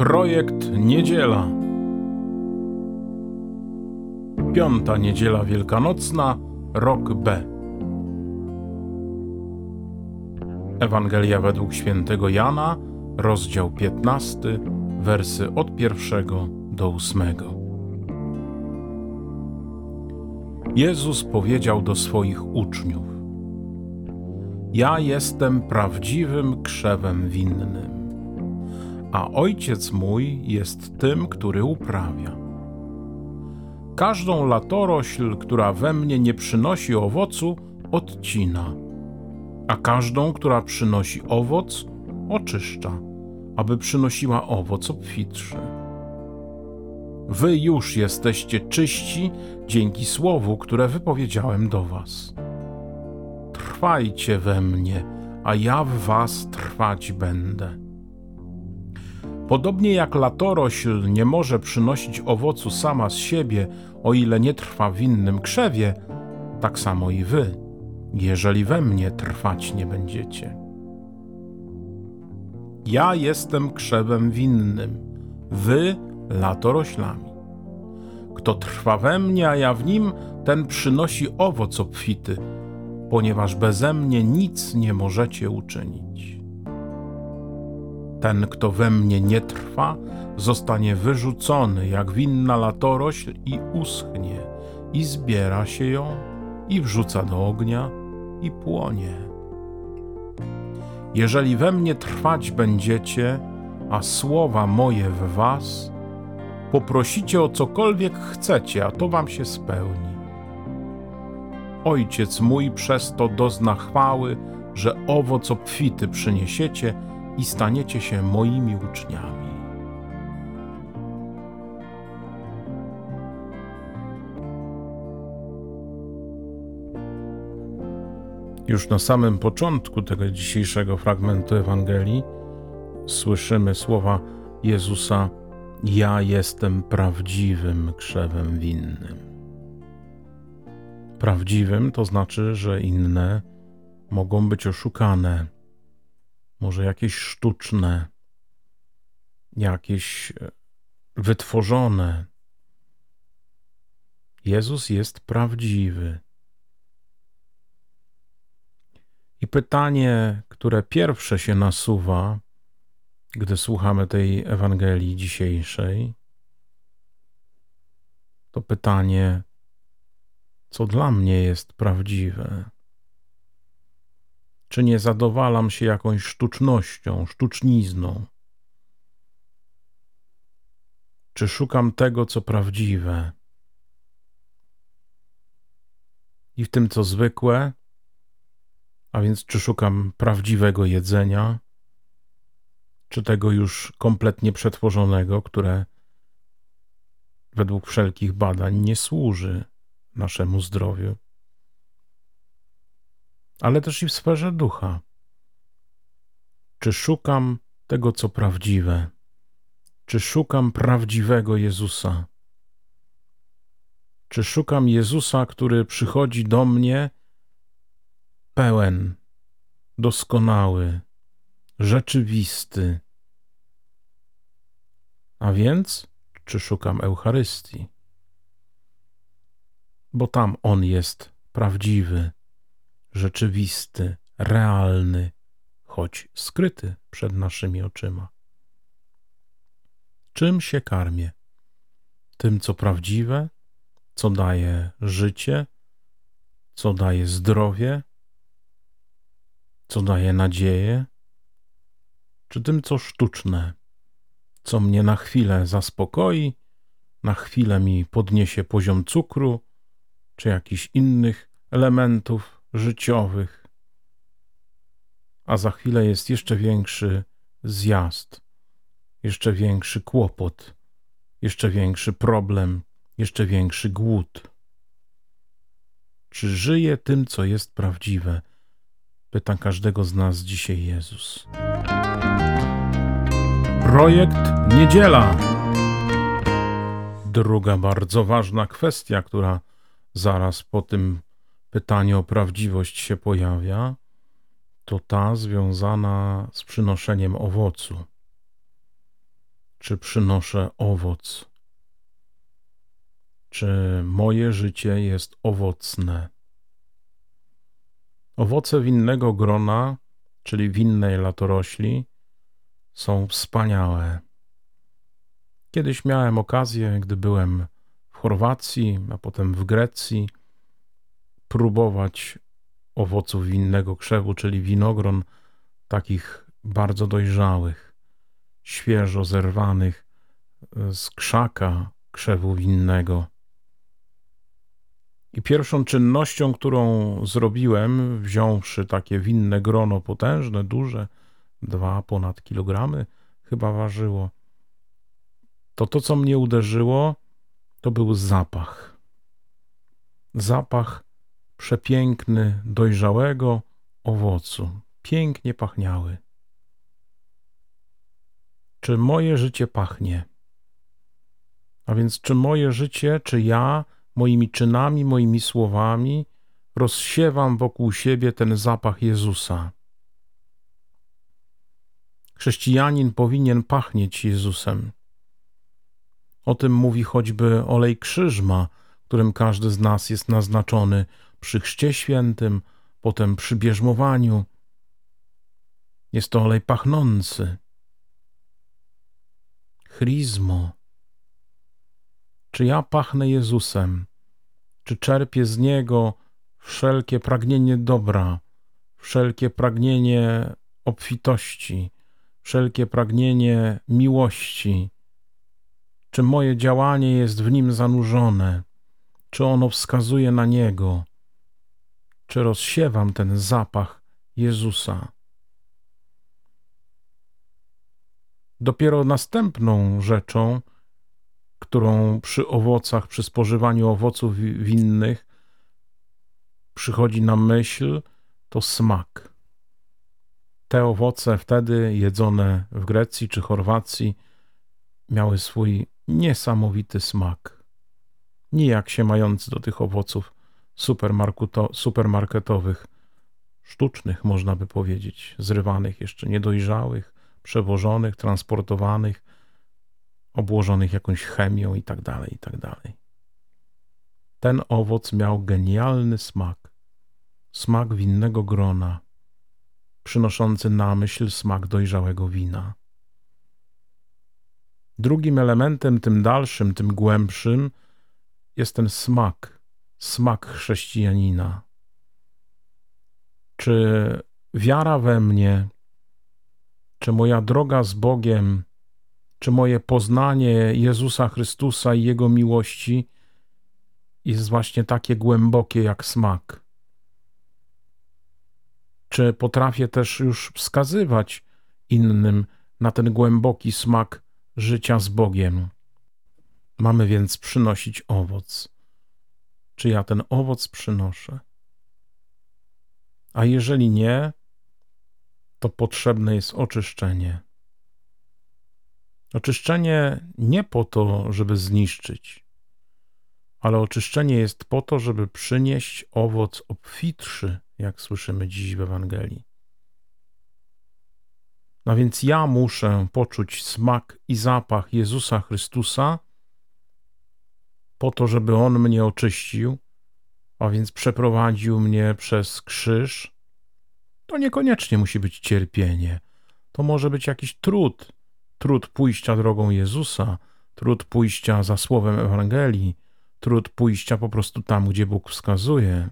Projekt Niedziela. Piąta niedziela wielkanocna, rok B. Ewangelia według świętego Jana, rozdział 15, wersy od pierwszego do ósmego. Jezus powiedział do swoich uczniów: Ja jestem prawdziwym krzewem winnym a ojciec mój jest tym, który uprawia. Każdą latorośl, która we mnie nie przynosi owocu, odcina, a każdą, która przynosi owoc, oczyszcza, aby przynosiła owoc obfitszy. Wy już jesteście czyści dzięki słowu, które wypowiedziałem do Was. Trwajcie we mnie, a ja w Was trwać będę. Podobnie jak latorośl nie może przynosić owocu sama z siebie, o ile nie trwa w innym krzewie, tak samo i wy, jeżeli we mnie trwać nie będziecie. Ja jestem krzewem winnym, wy latoroślami. Kto trwa we mnie, a ja w nim, ten przynosi owoc obfity, ponieważ beze mnie nic nie możecie uczynić. Ten, kto we mnie nie trwa, zostanie wyrzucony jak winna latorośl i uschnie, i zbiera się ją, i wrzuca do ognia, i płonie. Jeżeli we mnie trwać będziecie, a słowa moje w was, poprosicie o cokolwiek chcecie, a to wam się spełni. Ojciec mój przez to dozna chwały, że owoc obfity przyniesiecie, i staniecie się moimi uczniami. Już na samym początku tego dzisiejszego fragmentu Ewangelii słyszymy słowa Jezusa: Ja jestem prawdziwym krzewem winnym. Prawdziwym to znaczy, że inne mogą być oszukane może jakieś sztuczne, jakieś e, wytworzone. Jezus jest prawdziwy. I pytanie, które pierwsze się nasuwa, gdy słuchamy tej Ewangelii dzisiejszej, to pytanie, co dla mnie jest prawdziwe. Czy nie zadowalam się jakąś sztucznością, sztucznizną? Czy szukam tego, co prawdziwe? I w tym, co zwykłe, a więc czy szukam prawdziwego jedzenia, czy tego już kompletnie przetworzonego, które według wszelkich badań nie służy naszemu zdrowiu? Ale też i w sferze ducha. Czy szukam tego, co prawdziwe? Czy szukam prawdziwego Jezusa? Czy szukam Jezusa, który przychodzi do mnie pełen, doskonały, rzeczywisty? A więc, czy szukam Eucharystii? Bo tam On jest prawdziwy rzeczywisty, realny, choć skryty przed naszymi oczyma. Czym się karmię? Tym, co prawdziwe, co daje życie, co daje zdrowie, co daje nadzieję, czy tym, co sztuczne, co mnie na chwilę zaspokoi, na chwilę mi podniesie poziom cukru, czy jakichś innych elementów życiowych, a za chwilę jest jeszcze większy zjazd, jeszcze większy kłopot, jeszcze większy problem, jeszcze większy głód. Czy żyje tym, co jest prawdziwe? Pyta każdego z nas dzisiaj Jezus. Projekt Niedziela. Druga bardzo ważna kwestia, która zaraz po tym pytanie o prawdziwość się pojawia, to ta związana z przynoszeniem owocu. czy przynoszę owoc? Czy moje życie jest owocne? Owoce winnego grona, czyli winnej latorośli, są wspaniałe. Kiedyś miałem okazję, gdy byłem w Chorwacji, a potem w Grecji, próbować owoców winnego krzewu, czyli winogron takich bardzo dojrzałych, świeżo zerwanych z krzaka krzewu winnego. I pierwszą czynnością, którą zrobiłem, wziąwszy takie winne grono potężne, duże, dwa ponad kilogramy chyba ważyło, to to, co mnie uderzyło, to był zapach. Zapach przepiękny, dojrzałego owocu. Pięknie pachniały. Czy moje życie pachnie? A więc, czy moje życie, czy ja moimi czynami, moimi słowami rozsiewam wokół siebie ten zapach Jezusa? Chrześcijanin powinien pachnieć Jezusem. O tym mówi choćby olej krzyżma, którym każdy z nas jest naznaczony przy chrzcie świętym, potem przy bierzmowaniu. Jest to olej pachnący. Chrizmo. Czy ja pachnę Jezusem? Czy czerpię z Niego wszelkie pragnienie dobra, wszelkie pragnienie obfitości, wszelkie pragnienie miłości? Czy moje działanie jest w nim zanurzone? Czy ono wskazuje na Niego? Czy rozsiewam ten zapach Jezusa? Dopiero następną rzeczą, którą przy owocach, przy spożywaniu owoców winnych przychodzi na myśl, to smak. Te owoce wtedy jedzone w Grecji czy Chorwacji miały swój niesamowity smak. Nijak się mający do tych owoców supermarketowych, sztucznych, można by powiedzieć, zrywanych, jeszcze niedojrzałych, przewożonych, transportowanych, obłożonych jakąś chemią i tak dalej, i tak. Ten owoc miał genialny smak, smak winnego grona, przynoszący na myśl smak dojrzałego wina. Drugim elementem, tym dalszym, tym głębszym, jest ten smak, smak chrześcijanina. Czy wiara we mnie, czy moja droga z Bogiem, czy moje poznanie Jezusa Chrystusa i Jego miłości jest właśnie takie głębokie jak smak? Czy potrafię też już wskazywać innym na ten głęboki smak życia z Bogiem. Mamy więc przynosić owoc. Czy ja ten owoc przynoszę? A jeżeli nie, to potrzebne jest oczyszczenie. Oczyszczenie nie po to, żeby zniszczyć, ale oczyszczenie jest po to, żeby przynieść owoc obfitszy, jak słyszymy dziś w Ewangelii. No więc ja muszę poczuć smak i zapach Jezusa Chrystusa, po to, żeby On mnie oczyścił, a więc przeprowadził mnie przez krzyż. To niekoniecznie musi być cierpienie. To może być jakiś trud. Trud pójścia drogą Jezusa, trud pójścia za słowem Ewangelii, trud pójścia po prostu tam, gdzie Bóg wskazuje.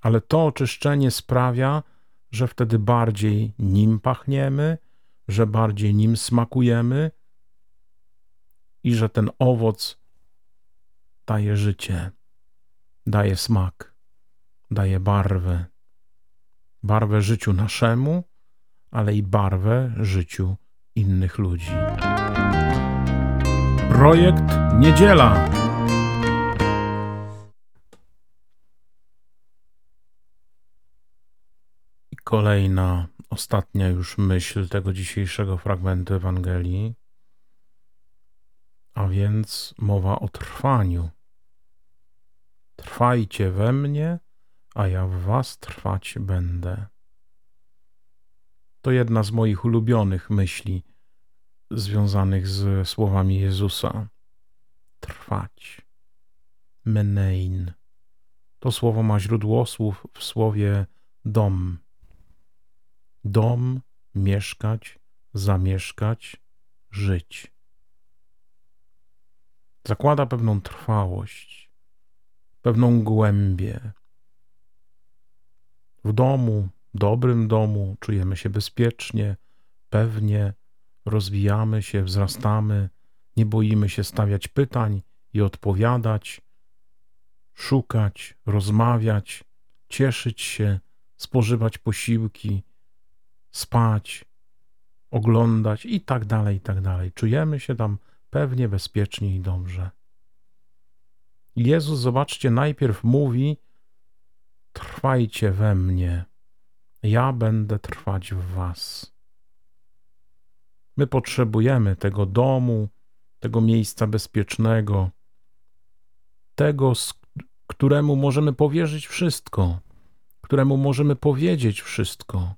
Ale to oczyszczenie sprawia, że wtedy bardziej nim pachniemy, że bardziej nim smakujemy i że ten owoc daje życie, daje smak, daje barwę. Barwę życiu naszemu, ale i barwę życiu innych ludzi. Projekt Niedziela. kolejna, ostatnia już myśl tego dzisiejszego fragmentu Ewangelii, a więc mowa o trwaniu. Trwajcie we mnie, a ja w was trwać będę. To jedna z moich ulubionych myśli związanych z słowami Jezusa. Trwać. Menein. To słowo ma źródło słów w słowie dom. Dom, mieszkać, zamieszkać, żyć. Zakłada pewną trwałość, pewną głębię. W domu, dobrym domu, czujemy się bezpiecznie, pewnie, rozwijamy się, wzrastamy, nie boimy się stawiać pytań i odpowiadać, szukać, rozmawiać, cieszyć się, spożywać posiłki, spać, oglądać i tak dalej, i tak dalej. Czujemy się tam pewnie, bezpiecznie i dobrze. Jezus, zobaczcie, najpierw mówi: Trwajcie we mnie, ja będę trwać w Was. My potrzebujemy tego domu, tego miejsca bezpiecznego, tego, któremu możemy powierzyć wszystko, któremu możemy powiedzieć wszystko.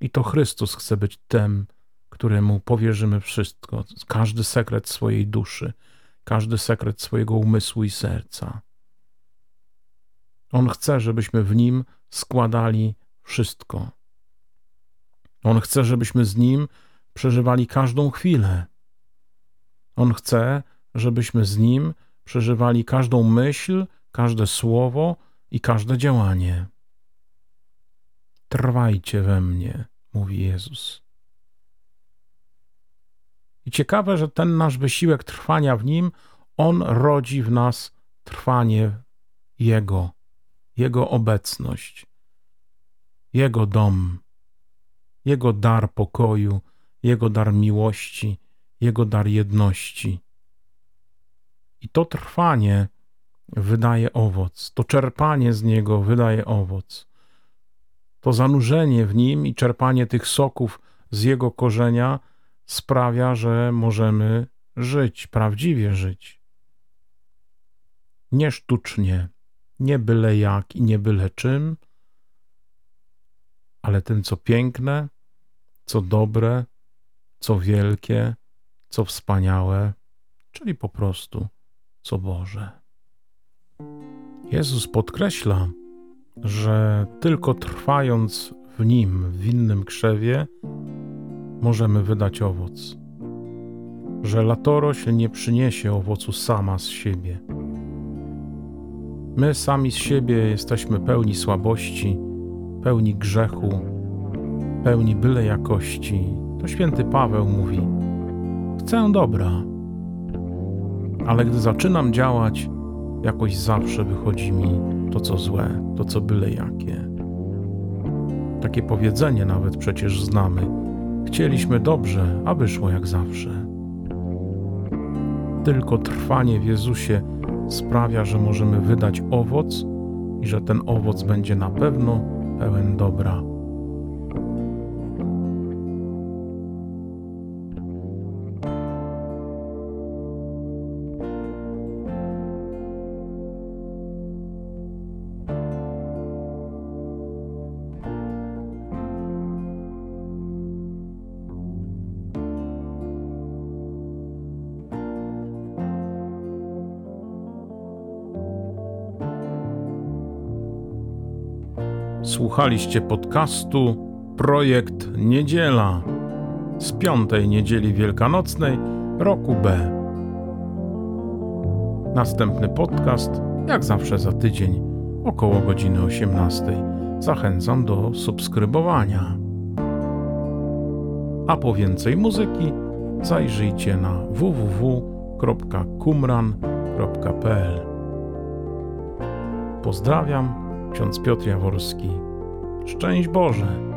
I to Chrystus chce być tym, któremu powierzymy wszystko, każdy sekret swojej duszy, każdy sekret swojego umysłu i serca. On chce, żebyśmy w nim składali wszystko. On chce, żebyśmy z nim przeżywali każdą chwilę. On chce, żebyśmy z nim przeżywali każdą myśl, każde słowo i każde działanie. Trwajcie we mnie, mówi Jezus. I ciekawe, że ten nasz wysiłek trwania w nim, on rodzi w nas trwanie Jego, Jego obecność, Jego dom, Jego dar pokoju, Jego dar miłości, Jego dar jedności. I to trwanie wydaje owoc, to czerpanie z Niego wydaje owoc. To zanurzenie w Nim i czerpanie tych soków z Jego korzenia – sprawia, że możemy żyć, prawdziwie żyć. Nie sztucznie, nie byle jak i nie byle czym, ale tym, co piękne, co dobre, co wielkie, co wspaniałe, czyli po prostu co Boże. Jezus podkreśla, że tylko trwając w Nim, w innym krzewie, możemy wydać owoc. Że latorośl nie przyniesie owocu sama z siebie. My sami z siebie jesteśmy pełni słabości, pełni grzechu, pełni byle jakości. To święty Paweł mówi: Chcę dobra, ale gdy zaczynam działać, jakoś zawsze wychodzi mi to, co złe, to, co byle jakie. Takie powiedzenie nawet przecież znamy Chcieliśmy dobrze, a wyszło jak zawsze. Tylko trwanie w Jezusie sprawia, że możemy wydać owoc i że ten owoc będzie na pewno pełen dobra. Słuchaliście podcastu Projekt Niedziela z piątej niedzieli wielkanocnej roku B. Następny podcast, jak zawsze za tydzień, około godziny 18. Zachęcam do subskrybowania. A po więcej muzyki zajrzyjcie na www.kumran.pl. Pozdrawiam ksiądz Piotr Jaworski. Szczęść Boże!